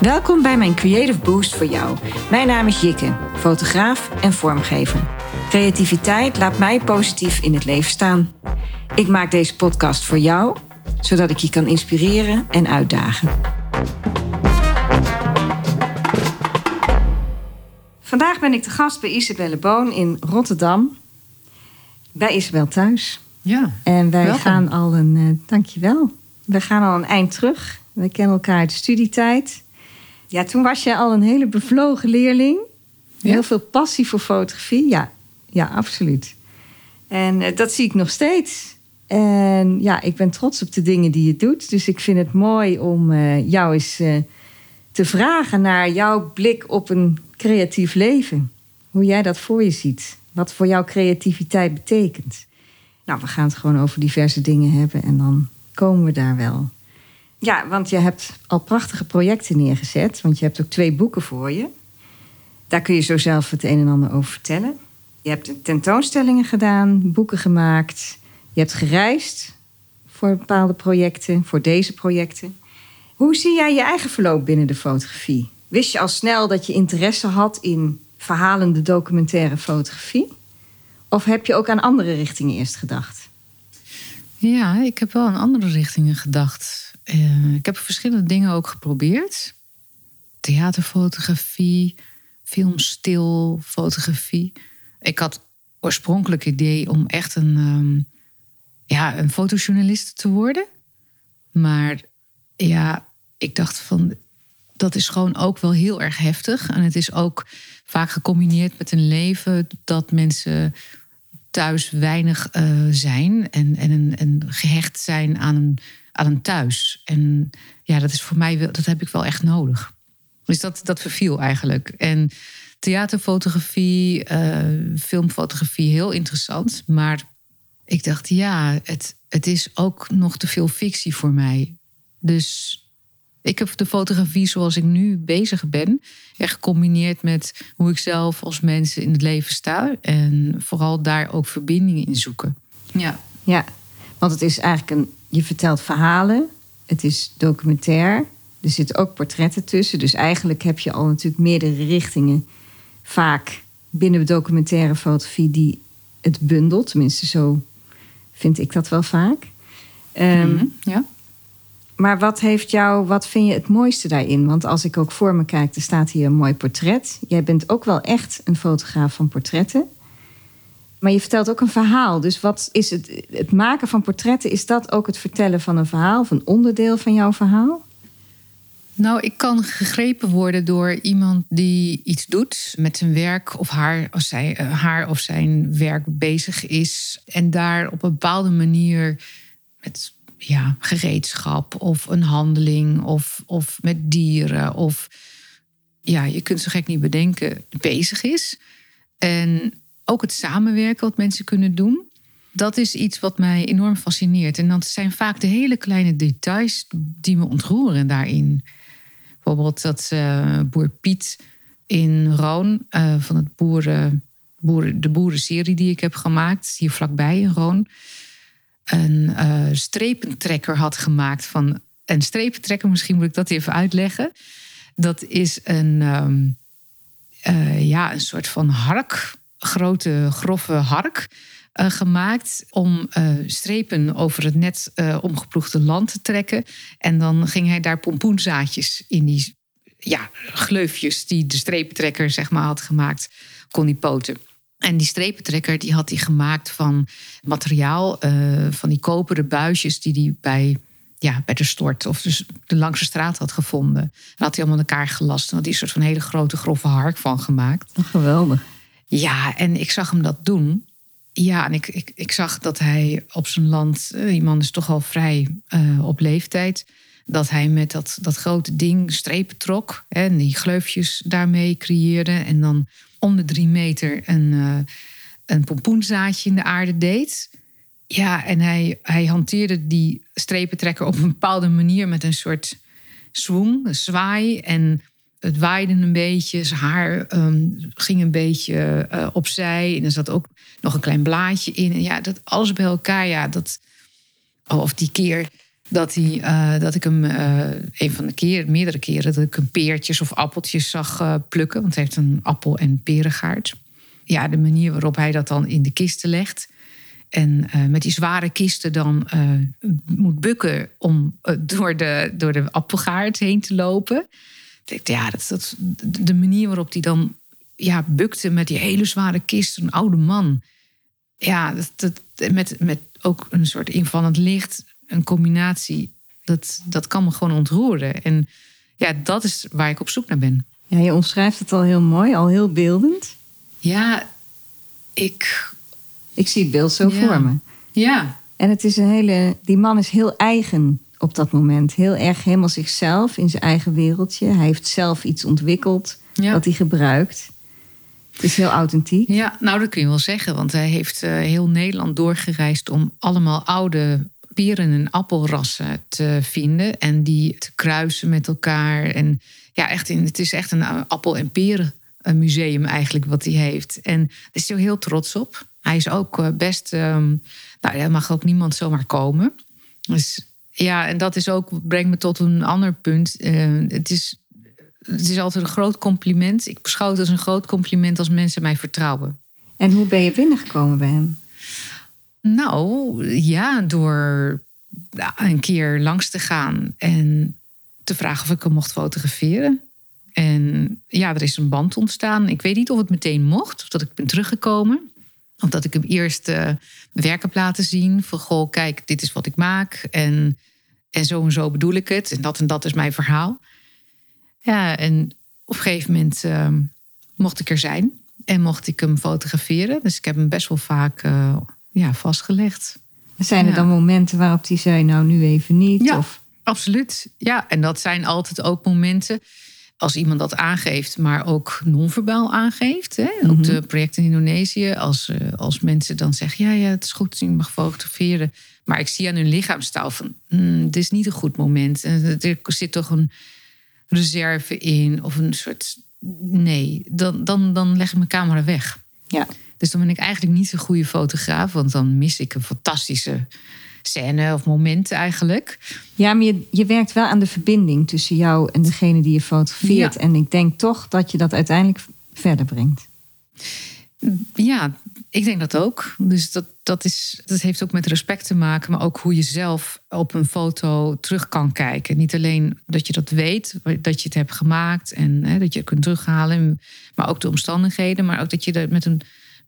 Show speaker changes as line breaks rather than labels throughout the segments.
Welkom bij mijn Creative Boost voor jou. Mijn naam is Jikke, fotograaf en vormgever. Creativiteit laat mij positief in het leven staan. Ik maak deze podcast voor jou, zodat ik je kan inspireren en uitdagen. Vandaag ben ik te gast bij Isabelle Boon in Rotterdam. Bij Isabel thuis.
Ja.
En wij
welkom.
gaan al een. eh dankjewel. We gaan al een eind terug. We kennen elkaar uit de studietijd. Ja, toen was je al een hele bevlogen leerling.
Ja.
Heel veel passie voor fotografie. Ja, ja absoluut. En eh, dat zie ik nog steeds. En ja, ik ben trots op de dingen die je doet. Dus ik vind het mooi om eh, jou eens eh, te vragen naar jouw blik op een creatief leven. Hoe jij dat voor je ziet. Wat voor jou creativiteit betekent. Nou, we gaan het gewoon over diverse dingen hebben en dan komen we daar wel. Ja, want je hebt al prachtige projecten neergezet, want je hebt ook twee boeken voor je. Daar kun je zo zelf het een en ander over vertellen. Je hebt tentoonstellingen gedaan, boeken gemaakt. Je hebt gereisd voor bepaalde projecten, voor deze projecten. Hoe zie jij je eigen verloop binnen de fotografie? Wist je al snel dat je interesse had in verhalende documentaire fotografie? Of heb je ook aan andere richtingen eerst gedacht?
Ja, ik heb wel aan andere richtingen gedacht. Eh, ik heb verschillende dingen ook geprobeerd. Theaterfotografie, filmstilfotografie. Ik had oorspronkelijk idee om echt een, ehm, ja, een fotojournalist te worden. Maar ja, ik dacht van dat is gewoon ook wel heel erg heftig. En het is ook vaak gecombineerd met een leven dat mensen thuis weinig eh, zijn en, en, en gehecht zijn aan een, aan een thuis. En ja, dat is voor mij dat heb ik wel echt nodig. Dus dat, dat verviel eigenlijk. En theaterfotografie, eh, filmfotografie, heel interessant. Maar ik dacht, ja, het, het is ook nog te veel fictie voor mij. Dus ik heb de fotografie zoals ik nu bezig ben, echt gecombineerd met hoe ik zelf als mensen in het leven sta. En vooral daar ook verbindingen in zoeken. Ja.
Ja, want het is eigenlijk een. Je vertelt verhalen, het is documentair, er zitten ook portretten tussen. Dus eigenlijk heb je al natuurlijk meerdere richtingen, vaak binnen de documentaire fotografie, die het bundelt. Tenminste, zo vind ik dat wel vaak. Ehm,
Mhm, ja.
Maar wat heeft jou, wat vind je het mooiste daarin? Want als ik ook voor me kijk, er staat hier een mooi portret. Jij bent ook wel echt een fotograaf van portretten. Maar je vertelt ook een verhaal. Dus wat is het, het maken van portretten, is dat ook het vertellen van een verhaal, of een onderdeel van jouw verhaal?
Nou, ik kan gegrepen worden door iemand die iets doet met zijn werk of haar of, zij, eh, haar of zijn werk bezig is. En daar op een bepaalde manier met ja, gereedschap of een handeling of, of met dieren of ja, je kunt zo gek niet bedenken, bezig is. En ook het samenwerken wat mensen kunnen doen. Dat is iets wat mij enorm fascineert. En dat zijn vaak de hele kleine details die me ontroeren daarin. Bijvoorbeeld dat eh, boer Piet in Roon eh, van het boeren, boeren, de boerenserie die ik heb gemaakt, hier vlakbij in Roon, een eh, strepentrekker had gemaakt van een strepentrekker. Misschien moet ik dat even uitleggen. Dat is een, ehm, eh, ja, een soort van hark, grote grove hark. eh, gemaakt om strepen over het net eh, omgeploegde land te trekken. En dan ging hij daar pompoenzaadjes in die ja, gleufjes die de strepentrekker zeg maar, had gemaakt, kon die poten. En die strepentrekker die had hij gemaakt van materiaal, eh, van die koperen buisjes die hij bij, ja, bij de stort of dus de langste straat had gevonden. En had hij allemaal in elkaar gelast en had hij een soort van hele grote grove hark van gemaakt.
Oh, geweldig.
Ja, en ik zag hem dat doen. Ja, en ik, ik, ik zag dat hij op zijn land, eh, die man is toch al vrij eh, op leeftijd, dat hij met dat, dat grote ding strepen trok hè, en die gleufjes daarmee creëerde. En dan om de drie meter een, eh, een pompoenzaadje in de aarde deed. Ja, en hij, hij hanteerde die strepentrekker op een bepaalde manier met een soort swing, een zwaai. En het waaide een beetje, zijn haar ehm, ging een beetje eh, opzij. En er zat ook nog een klein blaadje in. En ja, dat alles bij elkaar, ja, dat... Oh, of die keer Dat, hij, eh, dat ik hem uh, een van de keren, meerdere keren, dat ik hem peertjes of appeltjes zag uh, plukken. Want hij heeft een appel- en perengaard. Ja, de manier waarop hij dat dan in de kisten legt. En met die zware kisten dan moet bukken om door, de, door de appelgaard heen te lopen. Ja, dat, dat, de manier waarop hij dan ja, bukte met die hele zware kist, een oude man. Ja, dat, dat, met, met ook een soort invallend licht, een combinatie. Dat, dat kan me gewoon ontroeren. En ja, dat is waar ik op zoek naar ben.
Ja, je omschrijft het al heel mooi, al heel beeldend.
Ja, ik.
Ik zie het beeld zo voor me.
Ja.
En het is een hele. Die man is heel eigen op dat moment. Heel erg helemaal zichzelf in zijn eigen wereldje. Hij heeft zelf iets ontwikkeld ja. wat hij gebruikt. Het is heel authentiek.
Ja, nou dat kun je wel zeggen. Want hij heeft uh, heel Nederland doorgereisd om allemaal oude peren- en appelrassen te vinden. En die te kruisen met elkaar. En ja, echt in, het is echt een appel- en peren museum eigenlijk wat hij heeft. En daar is hij heel trots op. Hij is ook eh, best... Um, nou, er mag ook niemand zomaar komen. Dus ja, en dat is ook, brengt me tot een ander punt. Het is het is altijd een groot compliment. Ik beschouw het als een groot compliment als mensen mij vertrouwen.
En hoe ben je binnengekomen bij hem?
Nou, ja, door een keer langs te gaan en te vragen of ik hem mocht fotograferen. En ja, er is een band ontstaan. Ik weet niet of het meteen mocht, of dat ik ben teruggekomen. Of dat ik hem eerst uh, werk heb laten zien. Van goh, kijk, dit is wat ik maak. En, en zo en zo bedoel ik het. En dat en dat is mijn verhaal. Ja, en op een gegeven moment ehm, mocht ik er zijn en mocht ik hem fotograferen. Dus ik heb hem best wel vaak uh, ja, vastgelegd.
Zijn er dan momenten waarop hij zei, nou nu even niet?
Ja,
of?
absoluut. Ja, en dat zijn altijd ook momenten als iemand dat aangeeft, maar ook non-verbaal aangeeft. Hè? Op mhm. de projecten in Indonesië, als, uh, als mensen dan zeggen: Ja, ja, het is goed, je mag fotograferen. Maar ik zie aan hun lichaamstaal van: mm, Dit is niet een goed moment. En er zit toch een reserve in of een soort. Nee, dan, dan, dan leg ik mijn camera weg.
Ja.
Dus dan ben ik eigenlijk niet een goede fotograaf, want dan mis ik een fantastische scène of moment eigenlijk.
Ja, maar je, je werkt wel aan de verbinding tussen jou en degene die je fotografeert. En ik denk toch dat je dat uiteindelijk verder brengt.
Ja, ik denk dat ook. Dus dat, dat, is, dat heeft ook met respect te maken, maar ook hoe je zelf op een foto terug kan kijken. Niet alleen dat je dat weet, dat je het hebt gemaakt en hè, dat je het kunt terughalen, maar ook de omstandigheden, maar ook dat je er met een,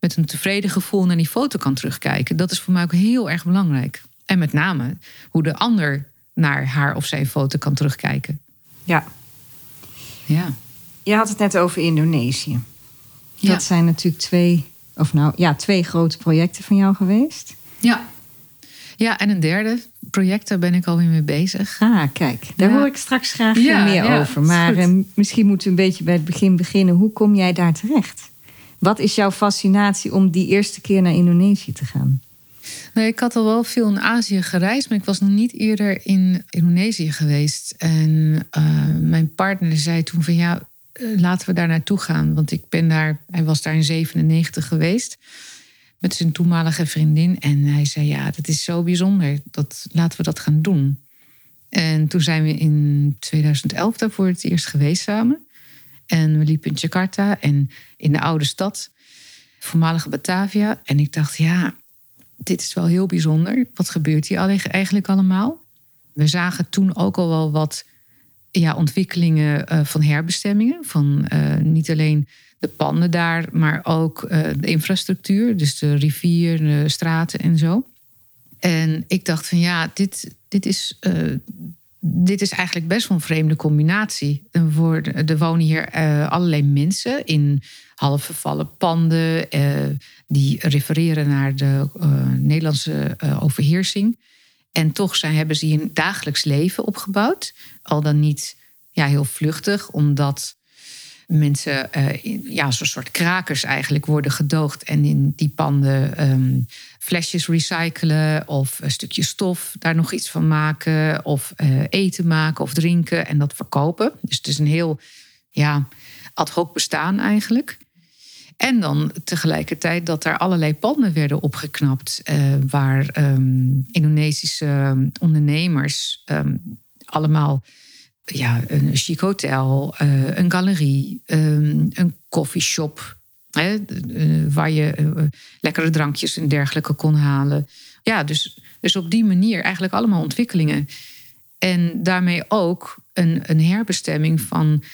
met een tevreden gevoel naar die foto kan terugkijken. Dat is voor mij ook heel erg belangrijk. En met name hoe de ander naar haar of zijn foto kan terugkijken.
Ja.
Ja.
Je had het net over Indonesië. Dat zijn natuurlijk twee, of nou ja, twee grote projecten van jou geweest.
Ja. Ja, en een derde project, daar ben ik alweer mee bezig.
Ah, kijk, daar hoor ik straks graag meer over. Maar eh, misschien moeten we een beetje bij het begin beginnen. Hoe kom jij daar terecht? Wat is jouw fascinatie om die eerste keer naar Indonesië te gaan?
Nee, ik had al wel veel in Azië gereisd, maar ik was nog niet eerder in Indonesië geweest. En uh, mijn partner zei toen van ja, eh, laten we daar naartoe gaan. Want ik ben daar, hij was daar in 97 geweest met zijn toenmalige vriendin. En hij zei, ja, dat is zo bijzonder. Dat, laten we dat gaan doen. En toen zijn we in 2011 daar voor het eerst geweest samen. En we liepen in Jakarta en in de oude stad, voormalige Batavia. En ik dacht, ja, dit is wel heel bijzonder. Wat gebeurt hier eigenlijk allemaal? We zagen toen ook al wel wat ja, ontwikkelingen uh, van herbestemmingen. Van uh, niet alleen de panden daar, maar ook uh, de infrastructuur. Dus de rivier, de straten en zo. En ik dacht van ja, dit, dit, is, dit is eigenlijk best wel een vreemde combinatie. Er wonen hier allerlei mensen in half vervallen panden. die refereren naar de Nederlandse overheersing. En toch zijn, hebben ze een dagelijks leven opgebouwd. Al dan niet ja, heel vluchtig, omdat mensen, uh, ja, zo'n soort krakers eigenlijk worden gedoogd en in die panden um, flesjes recyclen of een stukje stof daar nog iets van maken of uh, eten maken of drinken en dat verkopen. Dus het is een heel ja, ad hoc bestaan eigenlijk. En dan tegelijkertijd dat er allerlei panden werden opgeknapt. Uh, waar um, Indonesische ondernemers um, allemaal ja, een chic hotel, uh, een galerie, um, een coffeeshop. Hè, uh, waar je lekkere drankjes en dergelijke kon halen. Ja, dus, dus op die manier eigenlijk allemaal ontwikkelingen. En daarmee ook een, een herbestemming van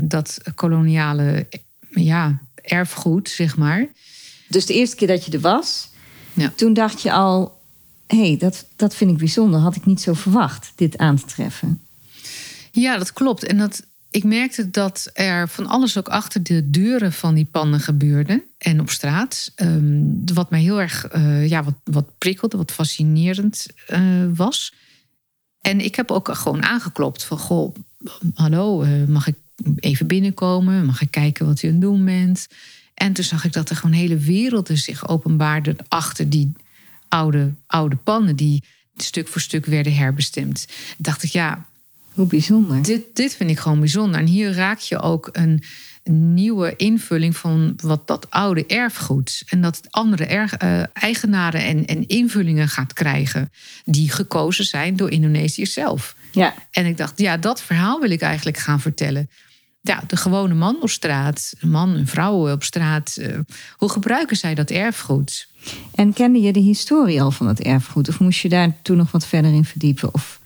dat koloniale ja, erfgoed, zeg maar.
Dus de eerste keer dat je er was, ja. toen dacht je al: hé, hey, dat, dat vind ik bijzonder. Had ik niet zo verwacht, dit aan te treffen.
Ja, dat klopt. En dat, ik merkte dat er van alles ook achter de deuren van die panden gebeurde. En op straat. Um, wat mij heel erg uh, ja, wat, wat prikkelde, wat fascinerend uh, was. En ik heb ook gewoon aangeklopt van... Goh, hallo, uh, mag ik even binnenkomen? Mag ik kijken wat u aan het doen bent? En toen zag ik dat er gewoon hele werelden zich openbaarden achter die oude, oude pannen die stuk voor stuk werden herbestemd. Dacht ik, ja.
Hoe bijzonder.
Dit, dit vind ik gewoon bijzonder. En hier raak je ook een, nieuwe invulling van wat dat oude erfgoed. En dat andere erg, uh, eigenaren en, en invullingen gaat krijgen. Die gekozen zijn door Indonesiërs zelf.
Ja.
En ik dacht, ja, dat verhaal wil ik eigenlijk gaan vertellen ja, de gewone man op straat, een man en vrouw op straat. Eh, hoe gebruiken zij dat erfgoed?
En kende je de historie al van het erfgoed? Of moest je daar toen nog wat verder in verdiepen? Of?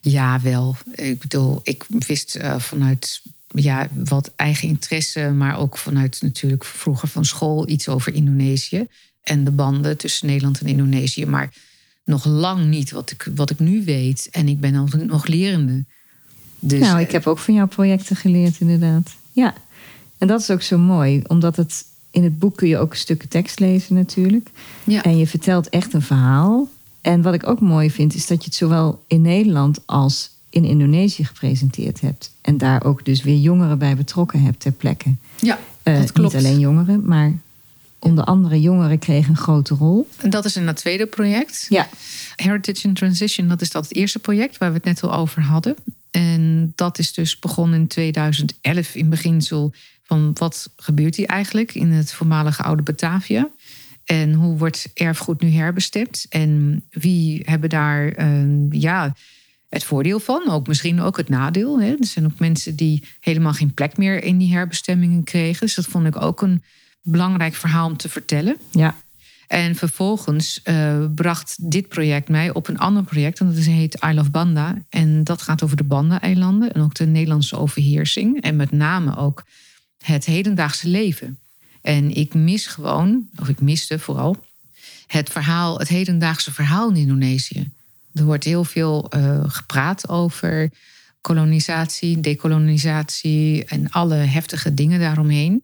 Ja, wel. Ik bedoel, ik wist uh, vanuit ja, wat eigen interesse, maar ook vanuit natuurlijk vroeger van school iets over Indonesië en de banden tussen Nederland en Indonesië. Maar nog lang niet wat ik, wat ik nu weet. En ik ben nog, nog lerende.
Dus, nou, ik heb ook van jouw projecten geleerd, inderdaad. Ja, en dat is ook zo mooi, omdat het in het boek kun je ook stukken tekst lezen natuurlijk. Ja. En je vertelt echt een verhaal. En wat ik ook mooi vind, is dat je het zowel in Nederland als in Indonesië gepresenteerd hebt. En daar ook dus weer jongeren bij betrokken hebt ter plekke.
Ja, uh, dat klopt.
Niet alleen jongeren, maar onder andere jongeren kregen een grote rol.
En dat is in het tweede project.
Ja.
Heritage in Transition, dat is dat het eerste project waar we het net al over hadden. En dat is dus begonnen in 2011 in beginsel van wat gebeurt hier eigenlijk in het voormalige oude Batavia. En hoe wordt erfgoed nu herbestemd? En wie hebben daar uh, ja, het voordeel van? Ook misschien ook het nadeel. Hè? Er zijn ook mensen die helemaal geen plek meer in die herbestemmingen kregen. Dus dat vond ik ook een belangrijk verhaal om te vertellen.
Ja.
En vervolgens uh, bracht dit project mij op een ander project. En dat heet I Love Banda. En dat gaat over de Banda-eilanden. En ook de Nederlandse overheersing. En met name ook het hedendaagse leven. En ik mis gewoon, of ik miste vooral, het verhaal, het hedendaagse verhaal in Indonesië. Er wordt heel veel uh, gepraat over kolonisatie, dekolonisatie en alle heftige dingen daaromheen.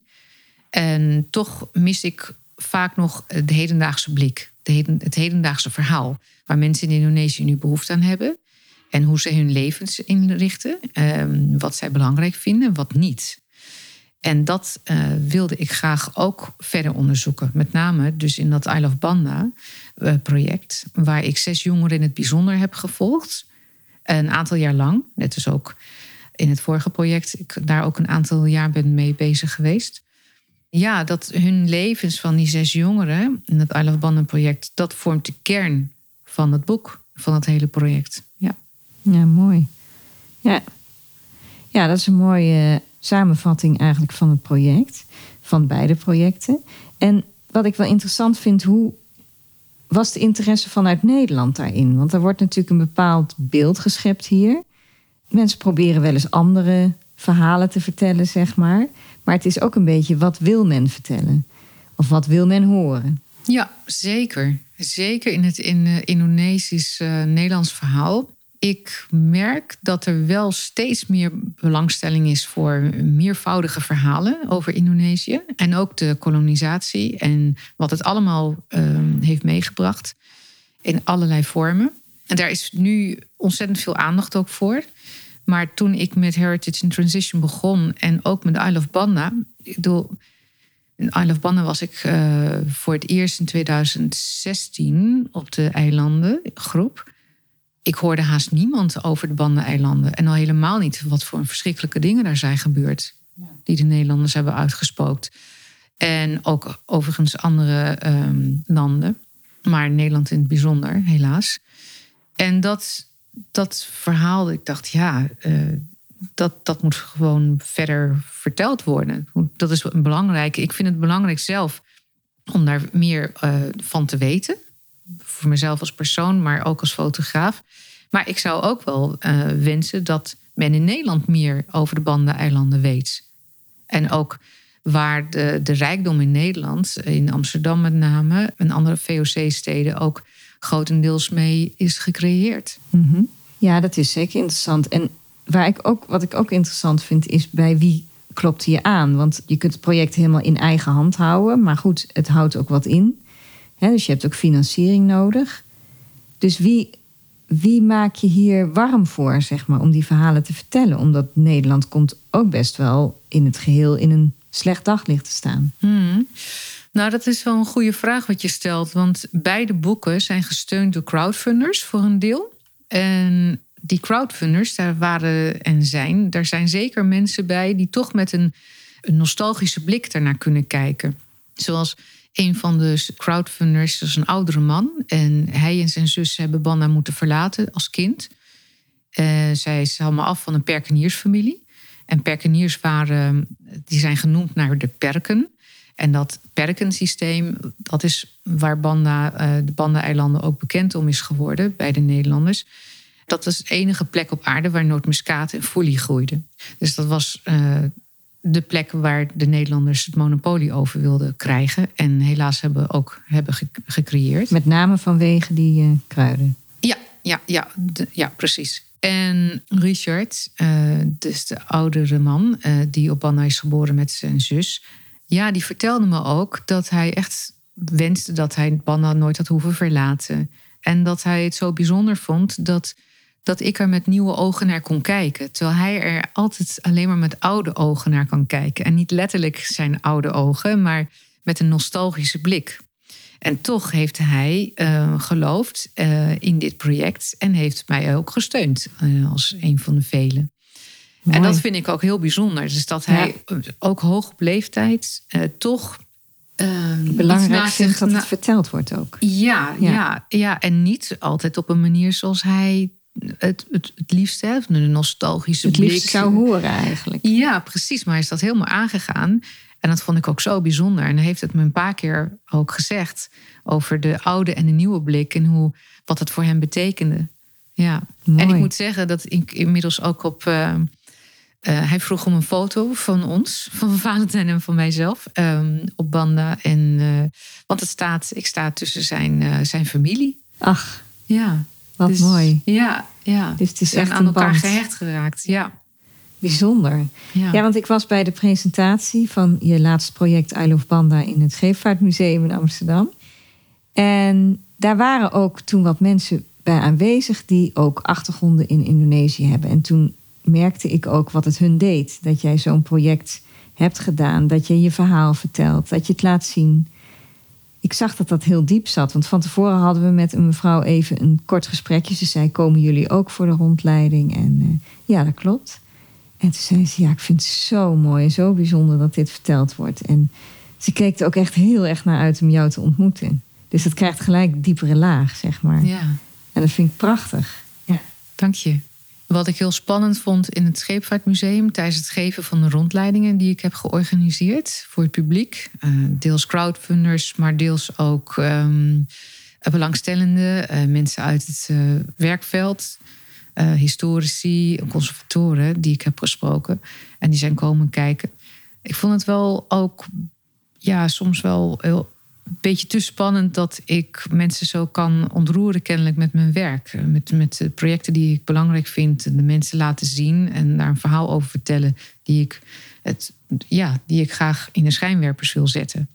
En toch mis ik vaak nog de hedendaagse blik, de het hedendaagse verhaal, waar mensen in Indonesië nu behoefte aan hebben. En hoe ze hun levens inrichten, um, wat zij belangrijk vinden, wat niet. En dat uh, wilde ik graag ook verder onderzoeken. Met name dus in dat I Love Banda uh, project, waar ik zes jongeren in het bijzonder heb gevolgd. Een aantal jaar lang, net als ook in het vorige project, ik daar ook een aantal jaar ben mee bezig geweest ja, dat hun levens van die zes jongeren in het I Love Banden project, dat vormt de kern van het boek, van het hele project. Ja,
ja mooi. Ja. ja, dat is een mooie samenvatting eigenlijk van het project, van beide projecten. En wat ik wel interessant vind, hoe was de interesse vanuit Nederland daarin? Want er wordt natuurlijk een bepaald beeld geschept hier. Mensen proberen wel eens andere verhalen te vertellen, zeg maar. Maar het is ook een beetje wat wil men vertellen? Of wat wil men horen?
Ja, zeker. Zeker in het in, uh, Indonesisch-Nederlands uh, verhaal. Ik merk dat er wel steeds meer belangstelling is voor meervoudige verhalen over Indonesië. En ook de kolonisatie en wat het allemaal uh, heeft meegebracht in allerlei vormen. En daar is nu ontzettend veel aandacht ook voor. Maar toen ik met Heritage in Transition begon en ook met Isle of Banda. Ik bedoel, in Isle of Banda was ik uh, voor het eerst in 2016 op de eilanden, groep. Ik hoorde haast niemand over de Banda-eilanden. En al helemaal niet wat voor verschrikkelijke dingen daar zijn gebeurd. Die de Nederlanders hebben uitgespookt. En ook overigens andere ehm, landen. Maar Nederland in het bijzonder, helaas. En dat, dat verhaal, ik dacht, ja, uh, dat, dat moet gewoon verder verteld worden. Dat is belangrijk. Ik vind het belangrijk zelf om daar meer uh, van te weten. Voor mezelf als persoon, maar ook als fotograaf. Maar ik zou ook wel uh, wensen dat men in Nederland meer over de Banda-eilanden weet. En ook waar de, de rijkdom in Nederland, in Amsterdam met name, en andere VOC-steden ook grotendeels mee is gecreëerd.
-hmm. Ja, dat is zeker interessant. En waar ik ook, wat ik ook interessant vind, is bij wie klopt je aan? Want je kunt het project helemaal in eigen hand houden, maar goed, het houdt ook wat in. Dus je hebt ook financiering nodig. Dus wie, wie maak je hier warm voor, zeg maar, om die verhalen te vertellen? Omdat Nederland komt ook best wel in het geheel in een slecht daglicht te staan.
Hmm. Nou, dat is wel een goede vraag wat je stelt. Want beide boeken zijn gesteund door crowdfunders voor een deel. En die crowdfunders, daar waren en zijn, daar zijn zeker mensen bij die toch met een, een nostalgische blik daarnaar kunnen kijken. Zoals een van de crowdfunders, is een oudere man. En hij en zijn zus hebben Banda moeten verlaten als kind. Uh, zij allemaal af van een perkeniersfamilie. En perkeniers waren, die zijn genoemd naar de perken. En dat perkensysteem, dat is waar Banda, uh, de Banda-eilanden ook bekend om is geworden bij de Nederlanders. Dat is de enige plek op aarde waar nootmuskaat en folie groeiden. Dus dat was uh, de plek waar de Nederlanders het monopolie over wilden krijgen. En helaas hebben ook hebben gecreëerd.
Met name vanwege die uh, kruiden.
Ja, ja, ja, de, ja, precies. En Richard, uh, dus de oudere man die op Banna is geboren met zijn zus. Ja, die vertelde me ook dat hij echt wenste dat hij Banna nooit had hoeven verlaten. En dat hij het zo bijzonder vond dat dat ik er met nieuwe ogen naar kon kijken. Terwijl hij er altijd alleen maar met oude ogen naar kan kijken. En niet letterlijk zijn oude ogen, maar met een nostalgische blik. En toch heeft hij uh, geloofd uh, in dit project en heeft mij ook gesteund uh, als een van de velen. Mooi. En dat vind ik ook heel bijzonder. Dus dat hij ja. ook hoog op leeftijd toch.
Belangrijk vindt dat het verteld wordt ook.
Ja, ja, ja. Ja, en niet altijd op een manier zoals hij het, het, het liefst, hè, een nostalgische
het liefst zou horen eigenlijk.
Ja, precies. Maar hij is dat helemaal aangegaan. En dat vond ik ook zo bijzonder. En hij heeft het me een paar keer ook gezegd over de oude en de nieuwe blik en hoe, wat het voor hem betekende. Ja. Mooi. En ik moet zeggen dat ik inmiddels ook op. Uh, uh, hij vroeg om een foto van ons, van Valentijn en van mijzelf, um, op Banda. En, uh, want het staat, ik sta tussen zijn, zijn familie.
Ach.
Ja.
Wat
dus,
mooi.
Ja, ja.
Dus het is echt
aan elkaar
band.
gehecht geraakt. Ja.
Bijzonder.
Ja.
ja. want ik was bij de presentatie van je laatste project I Love Banda in het Scheepvaartmuseum in Amsterdam. En daar waren ook toen wat mensen bij aanwezig die ook achtergronden in Indonesië hebben. En toen merkte ik ook wat het hun deed. Dat jij zo'n project hebt gedaan, dat je je verhaal vertelt, dat je het laat zien ik zag dat dat heel diep zat. Want van tevoren hadden we met een mevrouw even een kort gesprekje. Ze zei: Komen jullie ook voor de rondleiding? En uh, ja, dat klopt. En toen zei ze: Ja, ik vind het zo mooi en zo bijzonder dat dit verteld wordt. En ze keek er ook echt heel erg naar uit om jou te ontmoeten. Dus dat krijgt gelijk diepere laag, zeg maar.
Ja.
En dat vind ik prachtig. Ja.
Dank je. Wat ik heel spannend vond in het Scheepvaartmuseum tijdens het geven van de rondleidingen die ik heb georganiseerd voor het publiek. Uh, deels crowdfunders, maar deels ook um, belangstellenden, uh, mensen uit het uh, werkveld, historici, conservatoren die ik heb gesproken. En die zijn komen kijken. Ik vond het wel ook, ja, soms wel heel een beetje te spannend dat ik mensen zo kan ontroeren, kennelijk met mijn werk. Met, met de projecten die ik belangrijk vind, de mensen laten zien en daar een verhaal over vertellen die ik, het, ja, die ik graag in de schijnwerpers wil zetten.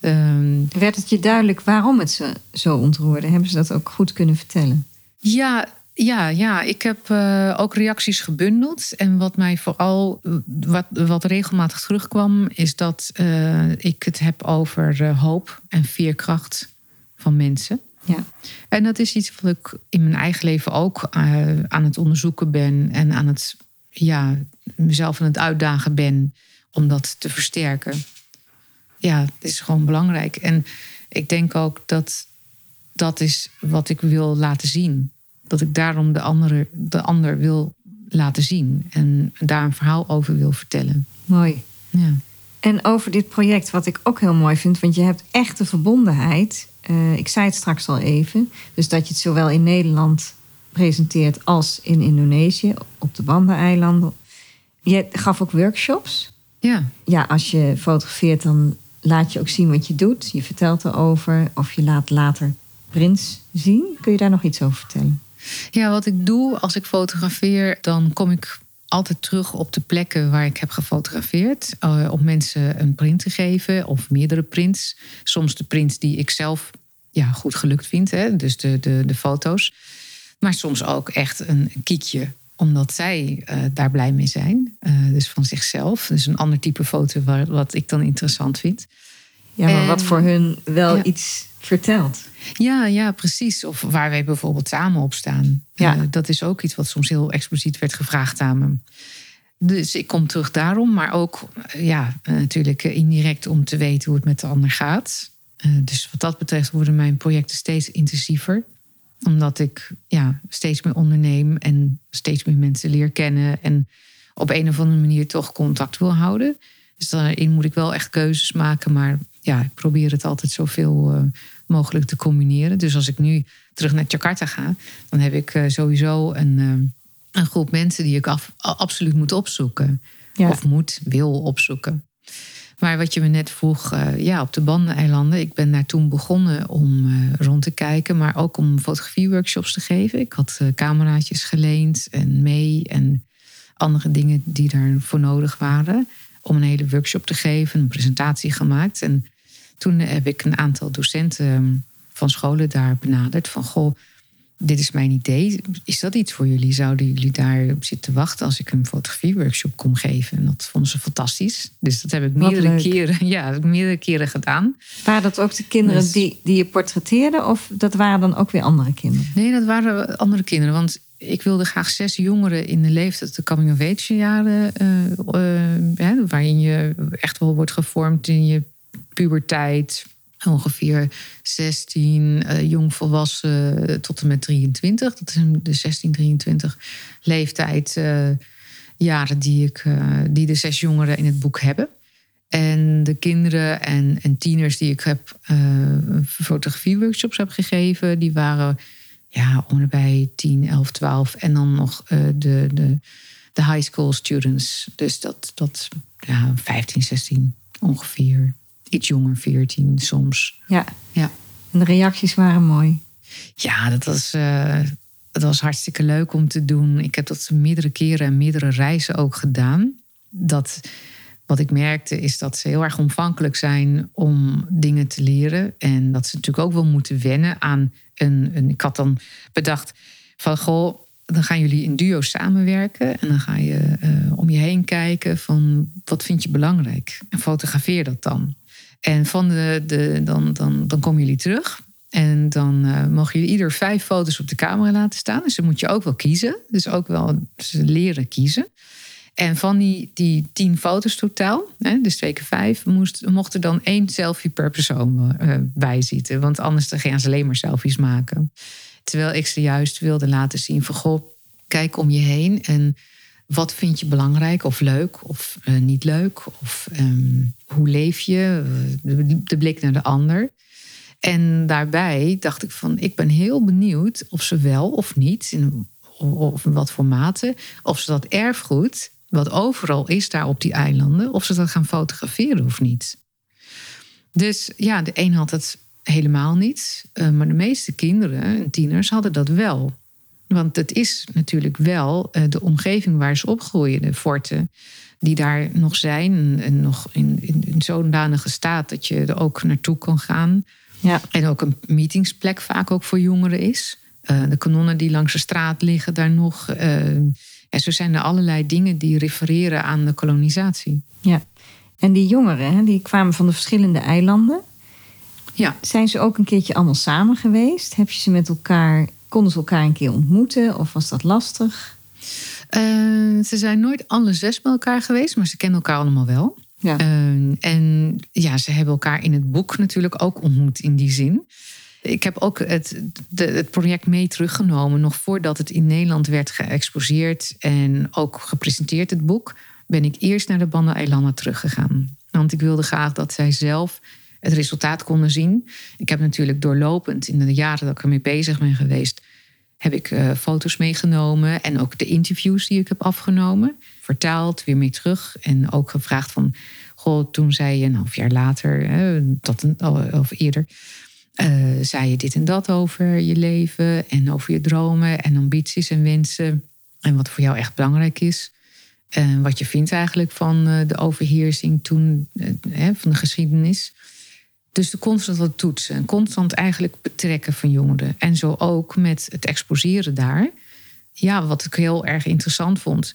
Um, Werd het je duidelijk waarom het ze zo ontroerde? Hebben ze dat ook goed kunnen vertellen?
Ja, ja, ja, ik heb uh, ook reacties gebundeld. En wat mij vooral, wat, wat regelmatig terugkwam, is dat uh, ik het heb over uh, hoop en veerkracht van mensen.
Ja.
En dat is iets wat ik in mijn eigen leven ook aan het onderzoeken ben en aan het, ja, mezelf aan het uitdagen ben om dat te versterken. ja, het is gewoon belangrijk. En ik denk ook dat dat is wat ik wil laten zien. Dat ik daarom de, andere, de ander wil laten zien en daar een verhaal over wil vertellen.
Mooi.
Ja.
En over dit project, wat ik ook heel mooi vind, want je hebt echte verbondenheid. Uh, ik zei het straks al even, dus dat je het zowel in Nederland presenteert als in Indonesië, op de Banda-eilanden. Je gaf ook workshops.
Ja.
Ja, als je fotografeert, dan laat je ook zien wat je doet. Je vertelt erover of je laat later prints zien. Kun je daar nog iets over vertellen?
Ja, wat ik doe als ik fotografeer, dan kom ik altijd terug op de plekken waar ik heb gefotografeerd. Uh, om mensen een print te geven of meerdere prints. Soms de prints die ik zelf ja, goed gelukt vind, hè? dus de, de, de foto's. Maar soms ook echt een kiekje omdat zij uh, daar blij mee zijn. Uh, dus van zichzelf. Dus een ander type foto wat ik dan interessant vind.
Ja, maar wat voor hun wel iets vertelt.
Ja, ja, precies. Of waar wij bijvoorbeeld samen op staan. Ja. Uh, dat is ook iets wat soms heel expliciet werd gevraagd aan me. Dus ik kom terug daarom, maar ook ja, natuurlijk indirect om te weten hoe het met de ander gaat. dus wat dat betreft worden mijn projecten steeds intensiever omdat ik ja, steeds meer onderneem en steeds meer mensen leer kennen. En op een of andere manier toch contact wil houden. Dus daarin moet ik wel echt keuzes maken. Maar ja, ik probeer het altijd zoveel uh, mogelijk te combineren. Dus als ik nu terug naar Jakarta ga, dan heb ik uh, sowieso een, uh, een groep mensen die ik af, absoluut moet opzoeken. Ja. Of moet, wil opzoeken. Maar wat je me net vroeg, ja, op de Bandeneilanden. Ik ben daar toen begonnen om rond te kijken, maar ook om fotografieworkshops te geven. Ik had cameraatjes geleend en mee en andere dingen die daarvoor nodig waren. Om een hele workshop te geven, een presentatie gemaakt. En toen heb ik een aantal docenten van scholen daar benaderd. Van goh, dit is mijn idee. Is dat iets voor jullie? Zouden jullie daar op zitten wachten als ik een fotografieworkshop kom geven? En dat vonden ze fantastisch. Dus dat heb ik meerdere keren, ja, meerdere keren gedaan.
Waren dat ook de kinderen dus- die, die je portretteerde? Of dat waren dan ook weer andere kinderen?
Nee, dat waren andere kinderen. Want ik wilde graag zes jongeren in de leeftijd, de coming of age jaren, uh, uh, waarin je echt wel wordt gevormd in je puberteit, ongeveer 16 uh, jongvolwassen tot en met 23. Dat is de 16, 23 leeftijd jaren die, ik, die de zes jongeren in het boek hebben. En de kinderen en, en tieners die ik heb fotografieworkshops heb gegeven, die waren ja, ongeveer 10, 11, 12. En dan nog de, de, de high school students. Dus dat, dat ja, 15, 16 ongeveer iets jonger, 14 soms.
Ja.
ja.
En de reacties waren mooi.
Ja, dat was, uh, dat was hartstikke leuk om te doen. Ik heb dat meerdere keren en meerdere reizen ook gedaan. Dat, wat ik merkte is dat ze heel erg omvankelijk zijn om dingen te leren. En dat ze natuurlijk ook wel moeten wennen aan een. ik had dan bedacht van goh, dan gaan jullie in duo samenwerken. En dan ga je uh, om je heen kijken van wat vind je belangrijk. En fotografeer dat dan. En van de, de, dan, dan, dan komen jullie terug. En dan uh, mogen jullie ieder vijf foto's op de camera laten staan. Dus dan moet je ook wel kiezen. Dus ook wel leren kiezen. En van die, die tien foto's totaal, hè, dus twee keer vijf, moest, mocht er dan één selfie per persoon uh, bij zitten. Want anders dan gaan ze alleen maar selfies maken. Terwijl ik ze juist wilde laten zien van goh, kijk om je heen en wat vind je belangrijk of leuk of uh, niet leuk? Of um, hoe leef je? De, de, blik naar de ander. En daarbij dacht ik van, ik ben heel benieuwd of ze wel of niet, in, of in wat voor mate, of ze dat erfgoed, wat overal is daar op die eilanden, of ze dat gaan fotograferen of niet. Dus ja, de een had het helemaal niet, uh, maar de meeste kinderen en tieners hadden dat wel. Want het is natuurlijk wel uh, de omgeving waar ze opgroeien, de forten die daar nog zijn. En nog in, in, in zo'n danige staat dat je er ook naartoe kan gaan.
Ja.
En ook een meetingsplek vaak ook voor jongeren is. Uh, de kanonnen die langs de straat liggen daar nog. Uh, en zo zijn er allerlei dingen die refereren aan de kolonisatie.
Ja, en die jongeren die kwamen van de verschillende eilanden.
Ja.
Zijn ze ook een keertje allemaal samen geweest? Heb je ze met elkaar Konden ze elkaar een keer ontmoeten of was dat lastig?
Uh, ze zijn nooit alle zes bij elkaar geweest, maar ze kennen elkaar allemaal wel.
Ja.
Ehm, en ja, ze hebben elkaar in het boek natuurlijk ook ontmoet in die zin. Ik heb ook het, de, het project mee teruggenomen, nog voordat het in Nederland werd geëxposeerd en ook gepresenteerd, het boek. Ben ik eerst naar de Banda-eilanden teruggegaan. Want ik wilde graag dat zij zelf het resultaat konden zien. Ik heb natuurlijk doorlopend in de jaren dat ik ermee bezig ben geweest, heb ik uh, foto's meegenomen en ook de interviews die ik heb afgenomen, vertaald, weer mee terug en ook gevraagd van, goh, toen zei je een half jaar later, hè, een, of eerder, uh, zei je dit en dat over je leven en over je dromen en ambities en wensen en wat voor jou echt belangrijk is. En wat je vindt eigenlijk van uh, de overheersing toen van de geschiedenis. Dus de constant toetsen en constant eigenlijk betrekken van jongeren. En zo ook met het exposeren daar. Ja, wat ik heel erg interessant vond.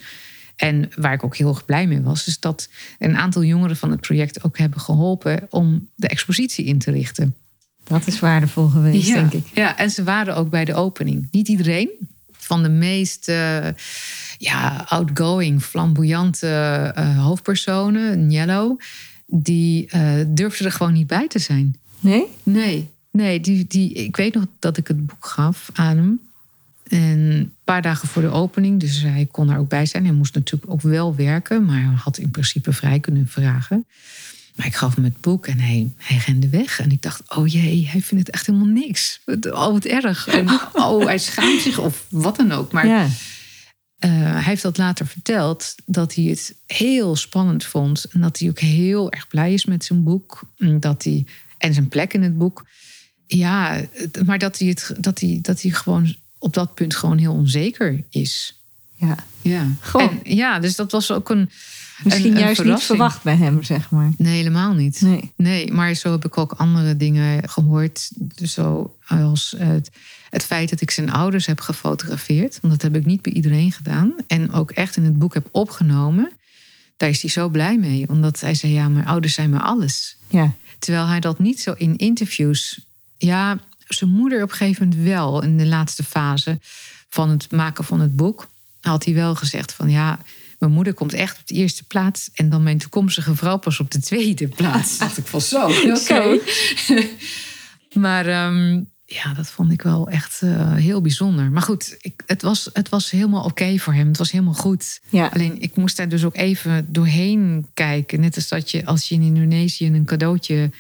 En waar ik ook heel erg blij mee was, is dat een aantal jongeren van het project ook hebben geholpen om de expositie in te richten.
Dat is waardevol geweest, denk ik.
Ja, en ze waren ook bij de opening. Niet iedereen. Van de meest uh, ja, outgoing, flamboyante uh, hoofdpersonen, Yellow die uh, durfde er gewoon niet bij te zijn.
Nee?
Nee, nee die, die, ik weet nog dat ik het boek gaf aan hem. En een paar dagen voor de opening, dus hij kon er ook bij zijn. Hij moest natuurlijk ook wel werken, maar had in principe vrij kunnen vragen. Maar ik gaf hem het boek en hij, hij rende weg. En ik dacht, oh jee, hij vindt het echt helemaal niks. Oh, wat erg. En oh, hij schaamt zich of wat dan ook. Maar ja. Uh, hij heeft dat later verteld, dat hij het heel spannend vond. En dat hij ook heel erg blij is met zijn boek. Dat hij, en zijn plek in het boek. Ja, maar dat hij, het, dat, hij, dat hij gewoon op dat punt gewoon heel onzeker is.
Ja.
Ja. En, ja, dus dat was ook een.
Misschien
een,
juist niet verwacht bij hem, zeg maar.
Nee, helemaal niet.
Nee.
nee, maar zo heb ik ook andere dingen gehoord. Dus zo als het het feit dat ik zijn ouders heb gefotografeerd, want dat heb ik niet bij iedereen gedaan. En ook echt in het boek heb opgenomen. Daar is hij zo blij mee. Omdat hij zei: Ja, mijn ouders zijn maar alles.
Ja.
Terwijl hij dat niet zo in interviews. Ja, zijn moeder op een gegeven moment wel. In de laatste fase van het maken van het boek. Had hij wel gezegd: van ja. Mijn moeder komt echt op de eerste plaats. En dan mijn toekomstige vrouw pas op de tweede plaats. dacht ik van zo. Oké. maar ehm, ja, dat vond ik wel echt uh, heel bijzonder. Maar goed, ik, het, was, het was helemaal oké voor hem. Het was helemaal goed.
Ja.
Alleen ik moest daar dus ook even doorheen kijken. Net als dat je als je in Indonesië een cadeautje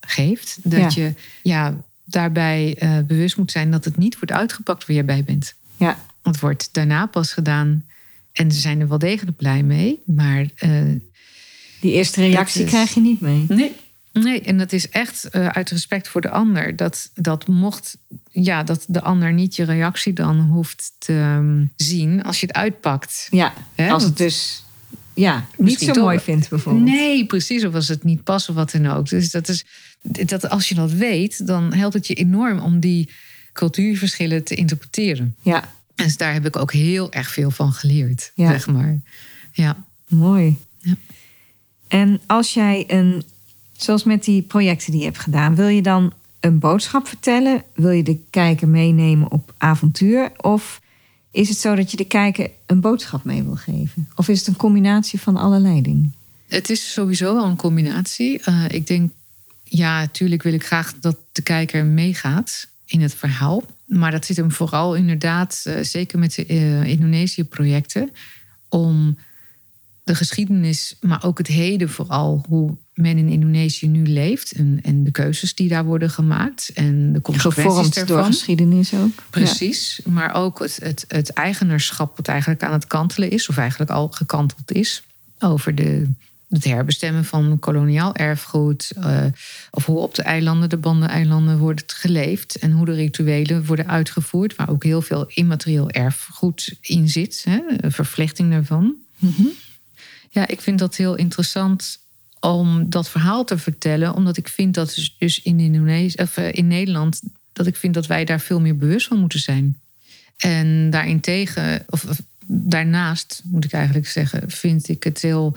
geeft, dat je ja, daarbij uh, bewust moet zijn dat het niet wordt uitgepakt waar je bij bent.
Ja.
Het wordt daarna pas gedaan. En ze zijn er wel degelijk blij mee. Maar. Uh,
die eerste reactie is... krijg je niet mee.
Nee, Nee, en dat is echt uh, uit respect voor de ander. Dat, dat mocht, ja, dat de ander niet je reactie dan hoeft te um, zien als je het uitpakt.
Ja, He? als het dus ja, niet zo mooi vindt bijvoorbeeld.
Nee, precies. Of als het niet past of wat dan ook. Dus dat is, dat als je dat weet, dan helpt het je enorm om die cultuurverschillen te interpreteren.
Ja.
En dus daar heb ik ook heel erg veel van geleerd, ja. zeg maar. Ja.
Mooi.
Ja.
En als jij een Zoals met die projecten die je hebt gedaan. Wil je dan een boodschap vertellen? Wil je de kijker meenemen op avontuur? Of is het zo dat je de kijker een boodschap mee wil geven? Of is het een combinatie van allerlei dingen?
Het is sowieso wel een combinatie. Uh, ik denk, ja, natuurlijk wil ik graag dat de kijker meegaat in het verhaal. Maar dat zit hem vooral inderdaad, uh, zeker met de uh, Indonesië-projecten, om de geschiedenis, maar ook het heden vooral, hoe men in Indonesië nu leeft en, en de keuzes die daar worden gemaakt en de consequenties
Gevormd
daarvan.
door geschiedenis ook.
Precies, maar ook het, het, het eigenaarschap wat eigenlijk aan het kantelen is, of eigenlijk al gekanteld is, over de, het herbestemmen van koloniaal erfgoed, uh, of hoe op de eilanden, de bandeneilanden, wordt geleefd en hoe de rituelen worden uitgevoerd, waar ook heel veel immaterieel erfgoed in zit, hè, vervlechting daarvan.
Mm -hmm.
Ja, ik vind dat heel interessant om dat verhaal te vertellen. Omdat ik vind dat dus in, Indonesië, of in Nederland, dat ik vind dat wij daar veel meer bewust van moeten zijn. En daarentegen, of, of daarnaast moet ik eigenlijk zeggen, vind ik het heel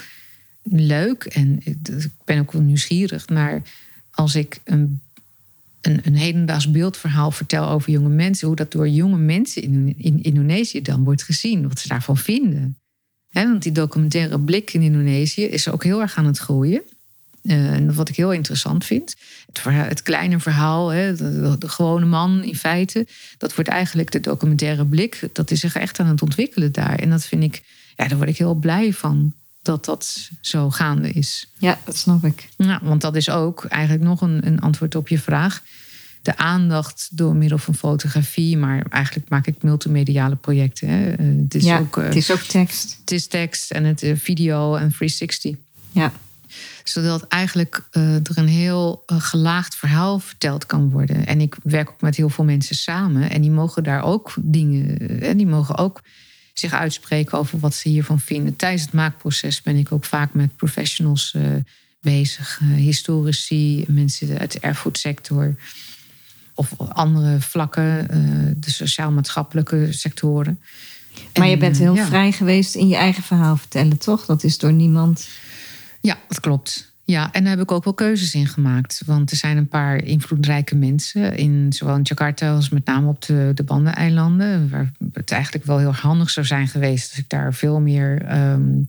leuk. En ik ben ook wel nieuwsgierig naar als ik een, een, een hedendaags beeldverhaal vertel over jonge mensen, hoe dat door jonge mensen in, in Indonesië dan wordt gezien, wat ze daarvan vinden. want die documentaire blik in Indonesië is ook heel erg aan het groeien. Uh, wat ik heel interessant vind. Het, het kleine verhaal, de, de, gewone man in feite. Dat wordt eigenlijk de documentaire blik. Dat is zich echt aan het ontwikkelen daar. En dat vind ik, ja, daar word ik heel blij van. Dat dat zo gaande is.
Ja, dat snap ik.
Ja, want dat is ook eigenlijk nog een, een antwoord op je vraag de aandacht door middel van fotografie. Maar eigenlijk maak ik multimediale projecten. Hè.
Eh, het, is ja, ook, het is ook tekst.
Het is tekst en het uh, video en 360.
Ja.
Zodat eigenlijk er een heel gelaagd verhaal verteld kan worden. En ik werk ook met heel veel mensen samen. En die mogen daar ook dingen. En die mogen ook zich uitspreken over wat ze hiervan vinden. Tijdens het maakproces ben ik ook vaak met professionals bezig. historici, mensen uit de erfgoedsector of andere vlakken, eh, de sociaal-maatschappelijke sectoren.
Maar je bent heel vrij geweest in je eigen verhaal vertellen, toch? Dat is door niemand.
Ja, dat klopt. Ja, en daar heb ik ook wel keuzes in gemaakt. Want er zijn een paar invloedrijke mensen, in, zowel in Jakarta als met name op de, de Bandeneilanden, waar het eigenlijk wel heel handig zou zijn geweest als ik daar veel meer ehm,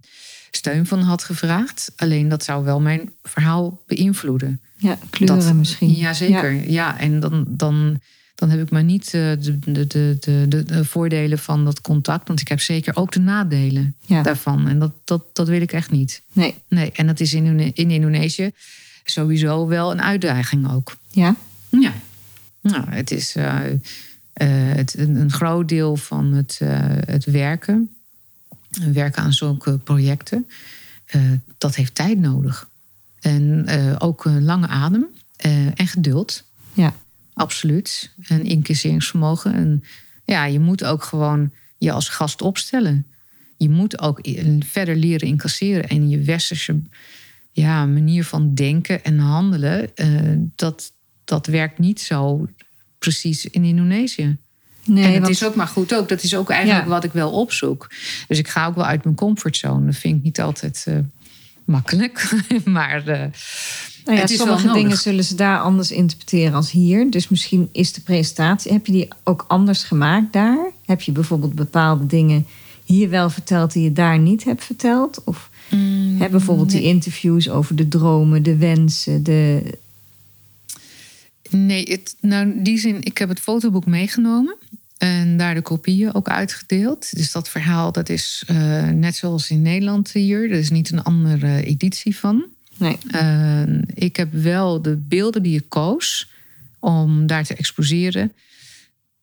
steun van had gevraagd. Alleen dat zou wel mijn verhaal beïnvloeden.
Ja, kleuren dat, misschien.
Jazeker, ja. ja. En dan, dan, dan heb ik maar niet eh, de, de, de, de, de voordelen van dat contact. Want ik heb zeker ook de nadelen daarvan. En dat, dat, dat wil ik echt niet.
Nee.
nee. En dat is in, in Indonesië sowieso wel een uitdaging ook.
Ja?
Ja. Nou, het is uh, het, een, groot deel van het, het werken. Werken aan zulke projecten. dat heeft tijd nodig. En ook een lange adem en geduld.
Ja.
Absoluut. En incasseringsvermogen. En ja, je moet ook gewoon je als gast opstellen. Je moet ook verder leren incasseren. En je westerse ja, manier van denken en handelen, uh, dat, dat werkt niet zo precies in Indonesië. Nee, en het is ook maar goed ook. Dat is ook eigenlijk wat ik wel opzoek. Dus ik ga ook wel uit mijn comfortzone. Dat vind ik niet altijd makkelijk. maar uh,
nou ja, sommige dingen zullen ze daar anders interpreteren als hier. Dus misschien is de presentatie, heb je die ook anders gemaakt daar? Heb je bijvoorbeeld bepaalde dingen hier wel verteld die je daar niet hebt verteld? Of mm, heb bijvoorbeeld die interviews over de dromen, de wensen, de.
Nee, het, nou, in die zin, ik heb het fotoboek meegenomen. En daar de kopieën ook uitgedeeld. Dus dat verhaal, dat is uh, net zoals in Nederland hier. Er is niet een andere editie van.
Nee.
Uh, ik heb wel de beelden die ik koos om daar te exposeren.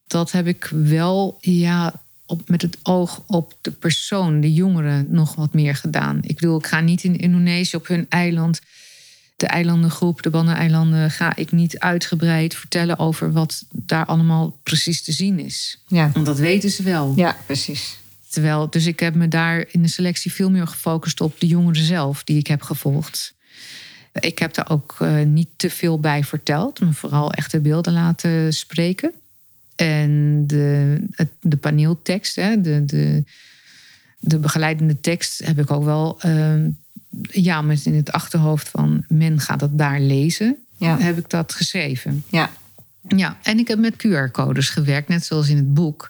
Dat heb ik wel ja, op, met het oog op de persoon, de jongeren, nog wat meer gedaan. Ik bedoel, ik ga niet in Indonesië op hun eiland de eilandengroep, de Banneneilanden, ga ik niet uitgebreid vertellen over wat daar allemaal precies te zien is.
Ja.
Want dat weten ze wel.
Ja, precies.
Terwijl, dus ik heb me daar in de selectie veel meer gefocust op de jongeren zelf die ik heb gevolgd. Ik heb daar ook uh, niet te veel bij verteld, maar vooral echte beelden laten spreken. En de, de paneeltekst, hè, de, de, de begeleidende tekst, heb ik ook wel uh, ja, met in het achterhoofd van men gaat het daar lezen, ja. heb ik dat geschreven.
Ja.
Ja, en ik heb met QR-codes gewerkt, net zoals in het boek.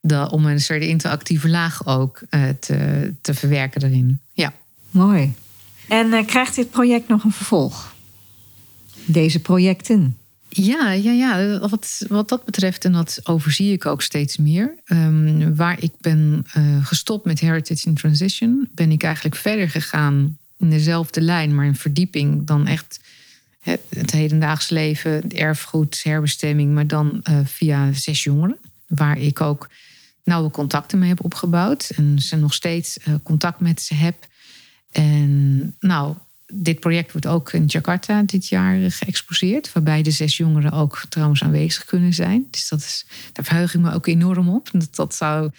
De, om een soort interactieve laag ook uh, te, te verwerken erin. Ja.
Mooi. En uh, krijgt dit project nog een vervolg? Deze projecten?
Ja, ja, ja. Wat, wat dat betreft, en dat overzie ik ook steeds meer. Um, waar ik ben uh, gestopt met Heritage in Transition, ben ik eigenlijk verder gegaan in dezelfde lijn, maar in verdieping dan echt het, hedendaags leven, het erfgoed, herbestemming, maar dan uh, via zes jongeren, waar ik ook nauwe contacten mee heb opgebouwd en ze nog steeds contact met ze heb. En nou, dit project wordt ook in Jakarta dit jaar geëxposeerd. Waarbij de zes jongeren ook trouwens aanwezig kunnen zijn. Dus dat is, daar verheug ik me ook enorm op. Dat dat zou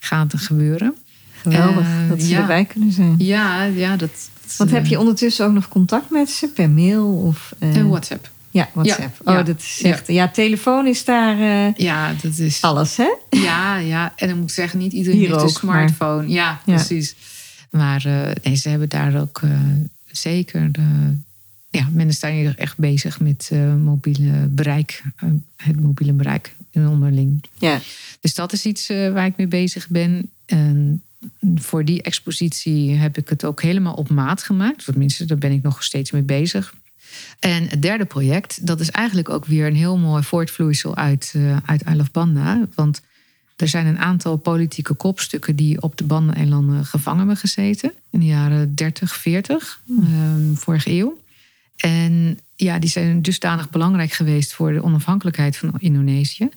gaan gebeuren.
Geweldig uh, dat ze erbij kunnen zijn.
Ja, ja dat.
Want heb je ondertussen ook nog contact met ze per mail of
uh, WhatsApp?
Ja, WhatsApp. Ja, oh, dat is echt. Ja. telefoon is daar.
Ja, dat is.
Alles, hè?
Ja, ja. En dan moet ik zeggen, niet iedereen Hier heeft ook, een smartphone. Ja, precies. Maar nee, ze hebben daar ook zeker. De, ja, men is daar echt bezig met mobiele bereik, het mobiele bereik in onderling.
Ja.
Dus dat is iets waar ik mee bezig ben. En voor die expositie heb ik het ook helemaal op maat gemaakt. Tenminste, daar ben ik nog steeds mee bezig. En het derde project, dat is eigenlijk ook weer een heel mooi voortvloeisel uit, uh, uit I Love Banda. Want er zijn een aantal politieke kopstukken die op de Bandeneilanden gevangen hebben gezeten. In de jaren 30, 40, uh, vorige eeuw. En ja, die zijn dusdanig belangrijk geweest voor de onafhankelijkheid van Indonesië.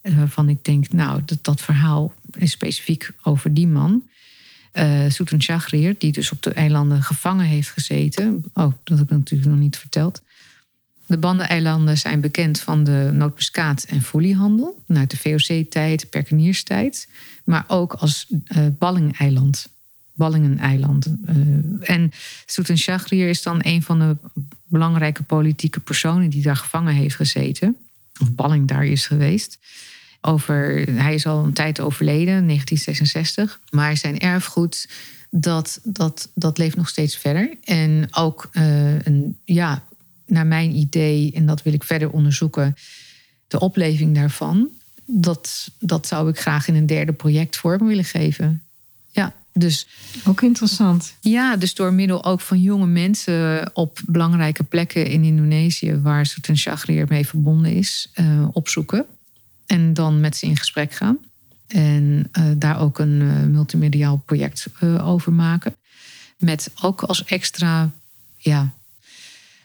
Waarvan ik denk, nou, dat, dat verhaal is specifiek over die man. Uh, Sultan Shahrir, die dus op de eilanden gevangen heeft gezeten. Oh, dat heb ik natuurlijk nog niet verteld. De Bandeneilanden zijn bekend van de nootmuskaat- en foliehandel. Vanuit de VOC-tijd, Perkenierstijd. Maar ook als uh, ballingeiland. Ballingeneiland. Uh, en Sultan Shahrir is dan een van de belangrijke politieke personen die daar gevangen heeft gezeten. Of balling daar is geweest. Over, hij is al een tijd overleden, 1966. Maar zijn erfgoed, dat, dat, dat leeft nog steeds verder. En ook uh, een, ja, naar mijn idee, en dat wil ik verder onderzoeken, de opleving daarvan. Dat, dat zou ik graag in een derde project vorm willen geven. Ja, dus.
Ook interessant.
Ja, dus door middel ook van jonge mensen op belangrijke plekken in Indonesië, waar Sultan Shahrir mee verbonden is, uh, opzoeken. En dan met ze in gesprek gaan. En uh, daar ook een uh, multimediaal project over maken. Met ook als extra, ja.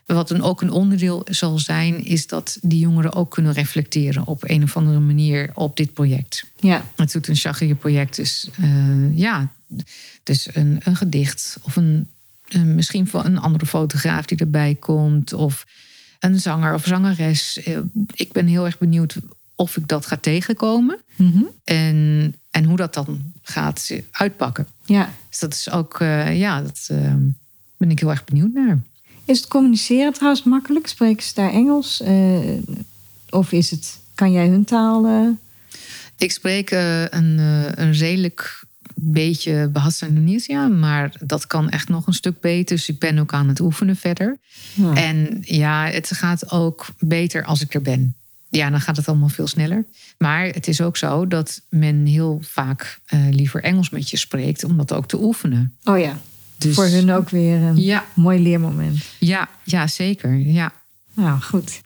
Wat dan ook een onderdeel zal zijn, is dat die jongeren ook kunnen reflecteren op een of andere manier op dit project.
Ja.
Het doet een Shagir project, dus ja, dus een, een gedicht of een, een, misschien van een andere fotograaf die erbij komt, of een zanger of zangeres. Ik ben heel erg benieuwd of ik dat ga tegenkomen.
Mm -hmm.
en, en hoe dat dan gaat uitpakken.
Ja.
Dus dat is ook, uh, ja, dat uh, ben ik heel erg benieuwd naar.
Is het communiceren trouwens makkelijk? Spreken ze daar Engels? Uh, of is het, kan jij hun taal?
Ik spreek een, een redelijk beetje Bahasa Indonesia, maar dat kan echt nog een stuk beter. Dus ik ben ook aan het oefenen verder.
Ja.
En ja, het gaat ook beter als ik er ben ja, dan gaat het allemaal veel sneller. Maar het is ook zo dat men heel vaak uh, liever Engels met je spreekt om dat ook te oefenen.
Oh ja.
Dus,
Voor hun ook weer een
ja.
mooi leermoment.
Ja, ja zeker. Ja.
Nou, goed.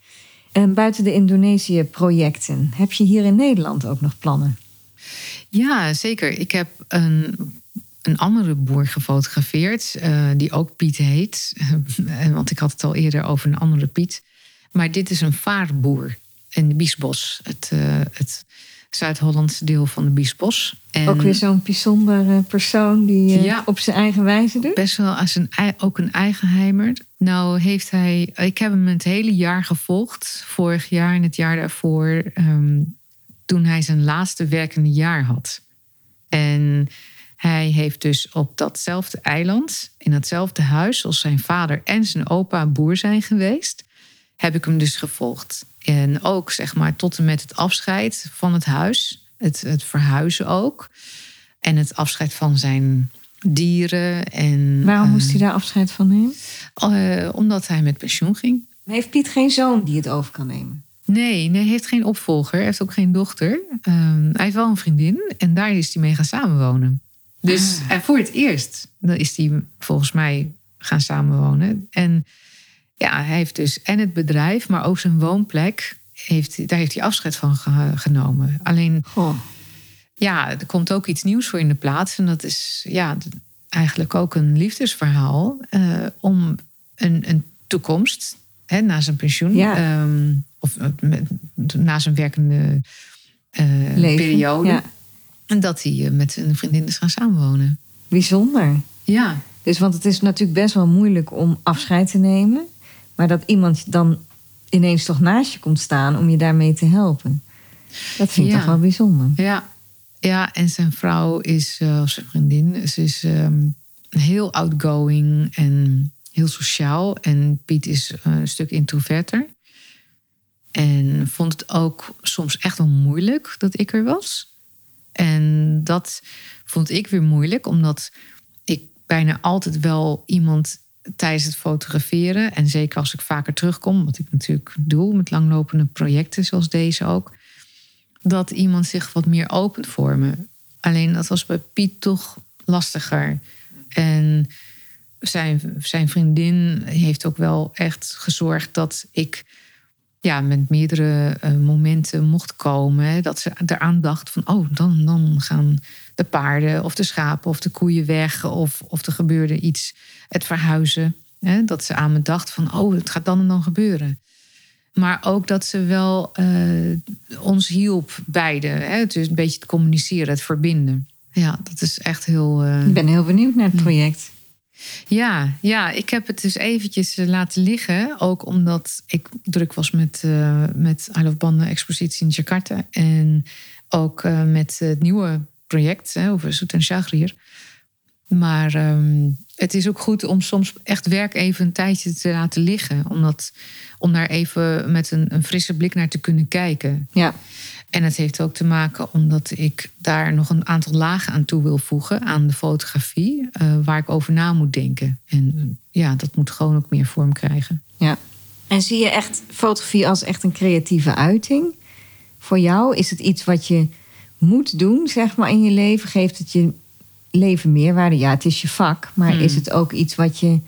En buiten de Indonesië-projecten, heb je hier in Nederland ook nog plannen?
Ja, zeker. Ik heb een, een andere boer gefotografeerd, uh, die ook Piet heet. Want ik had het al eerder over een andere Piet. Maar dit is een vaarboer in de Biesbos. Het, uh, het Zuid-Hollandse deel van de Biesbos.
En ook weer zo'n bijzondere persoon die uh,
ja,
op zijn eigen wijze doet?
Best wel als een, ook een eigenheimer. Nou heeft hij... Ik heb hem het hele jaar gevolgd. Vorig jaar en het jaar daarvoor. Um, toen hij zijn laatste werkende jaar had. En hij heeft dus op datzelfde eiland... in datzelfde huis als zijn vader en zijn opa boer zijn geweest... heb ik hem dus gevolgd. En ook zeg maar tot en met het afscheid van het huis. Het, het verhuizen ook. En het afscheid van zijn dieren. En,
Waarom uh, moest hij daar afscheid van nemen?
Uh, omdat hij met pensioen ging.
Heeft Piet geen zoon die het over kan nemen?
Nee, nee, hij heeft geen opvolger. Hij heeft ook geen dochter. Uh, hij heeft wel een vriendin. En daar is hij mee gaan samenwonen. Dus
Ah.
en voor het eerst dan is hij volgens mij gaan samenwonen. En ja, hij heeft dus en het bedrijf, maar ook zijn woonplek. Heeft, daar heeft hij afscheid van ge, genomen. Alleen, ja, er komt ook iets nieuws voor in de plaats. En dat is ja, eigenlijk ook een liefdesverhaal. Uh, om een, een toekomst hè, na zijn pensioen.
Ja.
Um, of met, na zijn werkende uh, periode.
Ja.
En dat hij met een vriendin is gaan samenwonen.
Bijzonder.
Ja.
Dus want het is natuurlijk best wel moeilijk om afscheid te nemen. Maar dat iemand dan ineens toch naast je komt staan om je daarmee te helpen. Dat vind ik
ja.
toch wel bijzonder.
Ja, ja en zijn vrouw is, uh, of zijn vriendin, ze is um, heel outgoing en heel sociaal. En Piet is uh, een stuk introverter. En vond het ook soms echt wel moeilijk dat ik er was. En dat vond ik weer moeilijk, omdat ik bijna altijd wel iemand tijdens het fotograferen. En zeker als ik vaker terugkom, wat ik natuurlijk doe met langlopende projecten zoals deze ook. Dat iemand zich wat meer opent voor me. Alleen dat was bij Piet toch lastiger. En zijn, zijn vriendin heeft ook wel echt gezorgd dat ik ja, met meerdere uh, momenten mocht komen. Dat ze eraan dacht van, oh, dan, dan gaan de paarden of de schapen of de koeien weg. Of, of er gebeurde iets, het verhuizen. Hè, dat ze aan me dacht van, oh, het gaat dan en dan gebeuren. Maar ook dat ze wel uh, ons hielp, beide. Hè? Het is een beetje het communiceren, het verbinden. Ja, dat is echt heel... Uh...
Ik ben heel benieuwd naar het project.
Ja, ja, ik heb het dus eventjes eh, laten liggen. Ook omdat ik druk was met, uh, met I Love Banden expositie in Jakarta. En ook uh, met het nieuwe project hè, over Soet en Shagrir. Maar um, het is ook goed om soms echt werk even een tijdje te laten liggen. Omdat, om daar even met een, een frisse blik naar te kunnen kijken.
Ja.
En het heeft ook te maken omdat ik daar nog een aantal lagen aan toe wil voegen aan de fotografie, uh, waar ik over na moet denken. En uh, ja, dat moet gewoon ook meer vorm krijgen.
Ja. En zie je echt fotografie als echt een creatieve uiting? Voor jou is het iets wat je moet doen, zeg maar, in je leven? Geeft het je leven meerwaarde? Ja, het is je vak, maar hmm. is het ook iets wat je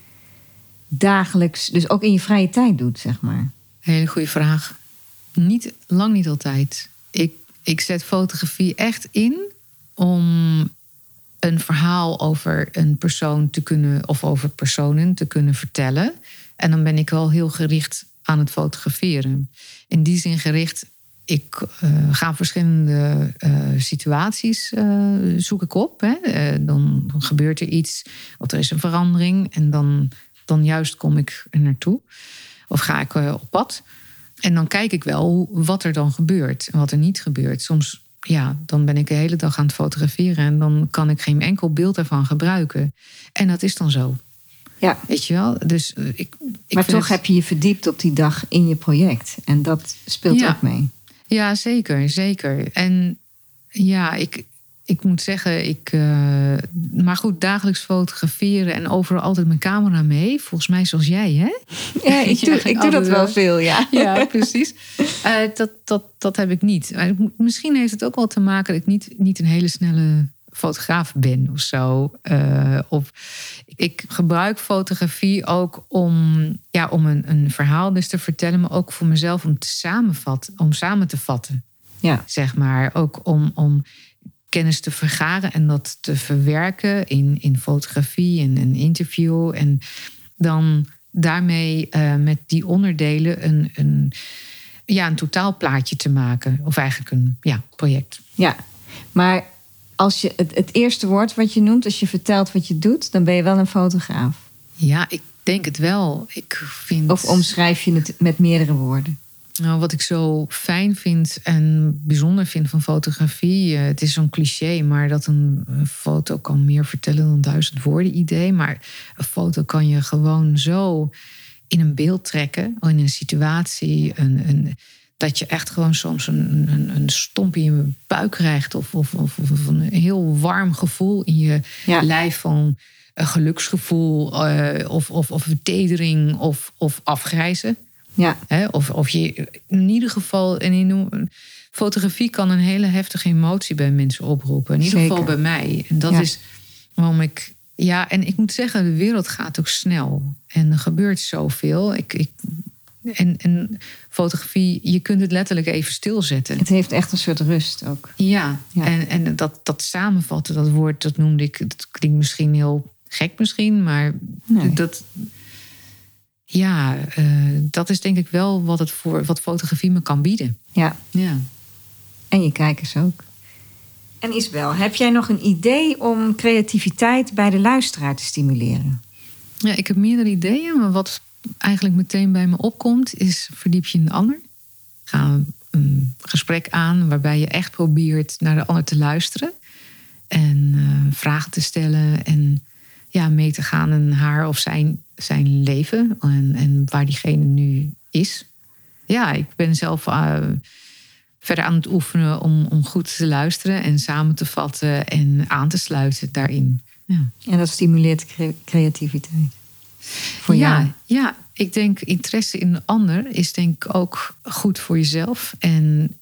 dagelijks, dus ook in je vrije tijd doet, zeg maar?
Hele goede vraag. Niet, lang niet altijd ik, ik zet fotografie echt in om een verhaal over een persoon te kunnen, of over personen te kunnen vertellen. En dan ben ik wel heel gericht aan het fotograferen. In die zin gericht, ik uh, ga verschillende uh, situaties uh, zoek op. Hè. Dan, dan, gebeurt er iets, of er is een verandering. En dan, dan juist kom ik er naartoe. Of ga ik op pad. En dan kijk ik wel wat er dan gebeurt en wat er niet gebeurt. Soms, ja, dan ben ik de hele dag aan het fotograferen en dan kan ik geen enkel beeld ervan gebruiken. En dat is dan zo.
Ja.
Weet je wel? Dus eh, ik, ik
maar toch heb je je verdiept op die dag in je project. En dat speelt ook mee.
Ja, zeker, zeker. En ja, ik, ik moet zeggen, ik. Uh, maar goed, dagelijks fotograferen en overal altijd mijn camera mee. Volgens mij zoals jij, hè?
Ja, ik doe, ik doe dat wel veel, ja.
Ja, precies. Uh, dat, dat, dat heb ik niet. Misschien heeft het ook wel te maken dat ik niet, niet een hele snelle fotograaf ben of zo. Uh, of ik gebruik fotografie ook om, ja, om een, een verhaal dus te vertellen, maar ook voor mezelf om te samenvatten, om samen te vatten.
Ja.
Zeg maar. Ook om, om kennis te vergaren en dat te verwerken in, in fotografie en een interview. En dan daarmee uh, met die onderdelen een, een, ja, een totaalplaatje te maken. Of eigenlijk een ja, project.
Ja, maar als je het, het eerste woord wat je noemt, als je vertelt wat je doet, dan ben je wel een fotograaf.
Ja, ik denk het wel. Ik vind...
Of omschrijf je het met meerdere woorden?
Nou, wat ik zo fijn vind en bijzonder vind van fotografie, eh, het is zo'n cliché, maar dat een foto kan meer vertellen dan duizend woorden idee. Maar een foto kan je gewoon zo in een beeld trekken, in een situatie, een, een, dat je echt gewoon soms een, een, een stomp in je buik krijgt of, of, of, of een heel warm gevoel in je lijf van een geluksgevoel uh, of, of, of of, of afgrijzen.
Ja.
of, of je in ieder geval, en in, fotografie kan een hele heftige emotie bij mensen oproepen. In ieder geval bij mij. En dat is waarom ik. Ja, en ik moet zeggen, de wereld gaat ook snel. En er gebeurt zoveel. Ik, ik, en, en fotografie, je kunt het letterlijk even stilzetten.
Het heeft echt een soort rust ook.
Ja, ja. en, en dat, dat samenvatten, dat woord, dat noemde ik. Dat klinkt misschien heel gek, misschien, maar dat ja, uh, dat is denk ik wel wat, het voor, wat fotografie me kan bieden.
Ja.
ja.
En je kijkers ook. En Isabel, heb jij nog een idee om creativiteit bij de luisteraar te stimuleren?
Ja, ik heb meerdere ideeën, maar wat eigenlijk meteen bij me opkomt is verdiep je in de ander. Ga een gesprek aan waarbij je echt probeert naar de ander te luisteren en uh, vragen te stellen en ja, mee te gaan in haar of zijn zijn leven en, en waar diegene nu is. Ja, ik ben zelf uh, verder aan het oefenen om, om goed te luisteren en samen te vatten en aan te sluiten daarin. Ja.
En dat stimuleert creativiteit.
Voor ja, jou. ja, ik denk interesse in een ander is denk ik ook goed voor jezelf. En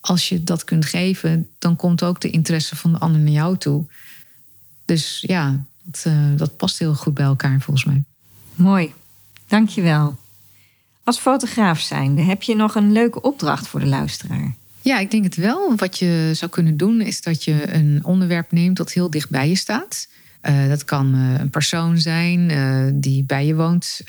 als je dat kunt geven, dan komt ook de interesse van de ander naar jou toe. Dus ja, dat, uh, dat past heel goed bij elkaar volgens mij.
Mooi, dankjewel. Als fotograaf zijnde, heb je nog een leuke opdracht voor de luisteraar?
Ja, ik denk het wel. Wat je zou kunnen doen, is dat je een onderwerp neemt dat heel dicht bij je staat. Uh, dat kan uh, een persoon zijn uh, die bij je woont,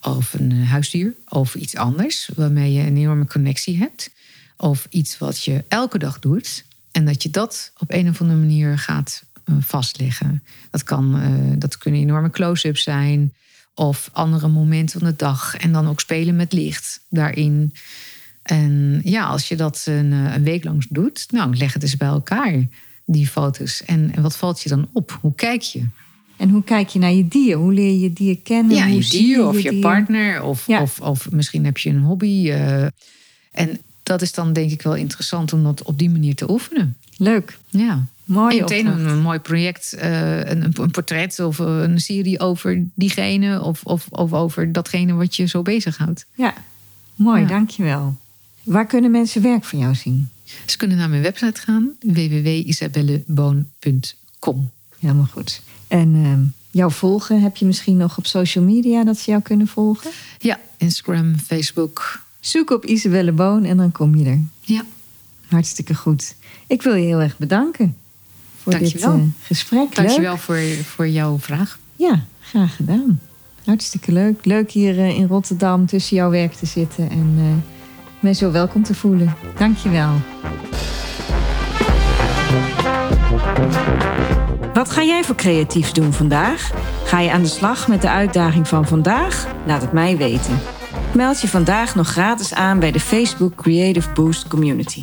of een huisdier, of iets anders waarmee je een enorme connectie hebt. Of iets wat je elke dag doet. En dat je dat op een of andere manier gaat vastleggen. Dat, kan, dat kunnen enorme close-ups zijn. Of andere momenten van de dag. En dan ook spelen met licht daarin. En ja, als je dat een, een week lang doet, nou, leg het eens bij elkaar, die foto's. En, en wat valt je dan op? Hoe kijk je?
En hoe kijk je naar je dier? Hoe leer je je dier kennen?
Ja,
hoe
je dier of je, partner. Of, ja. of, of misschien heb je een hobby. Uh, en dat is dan denk ik wel interessant om dat op die manier te oefenen.
Leuk.
Ja.
Mooi.
En meteen een, een, mooi project, uh, een, een, portret of een serie over diegene. Of, of, of over datgene wat je zo bezighoudt.
Ja, mooi, ja. dankjewel. Waar kunnen mensen werk van jou zien?
Ze kunnen naar mijn website gaan, www.isabelleboon.com.
Helemaal goed. En uh, jou volgen, heb je misschien nog op social media dat ze jou kunnen volgen?
Ja, Instagram, Facebook.
Zoek op Isabelle Boon en dan kom je er.
Ja.
Hartstikke goed. Ik wil je heel erg bedanken voor
Dankjewel.
dit uh, gesprek.
Dankjewel voor, voor jouw vraag.
Ja, graag gedaan. Hartstikke leuk. Leuk hier uh, in Rotterdam tussen jouw werk te zitten en uh, mij zo welkom te voelen. Dankjewel. Wat ga jij voor creatiefs doen vandaag? Ga je aan de slag met de uitdaging van vandaag? Laat het mij weten. Meld je vandaag nog gratis aan bij de Facebook Creative Boost Community.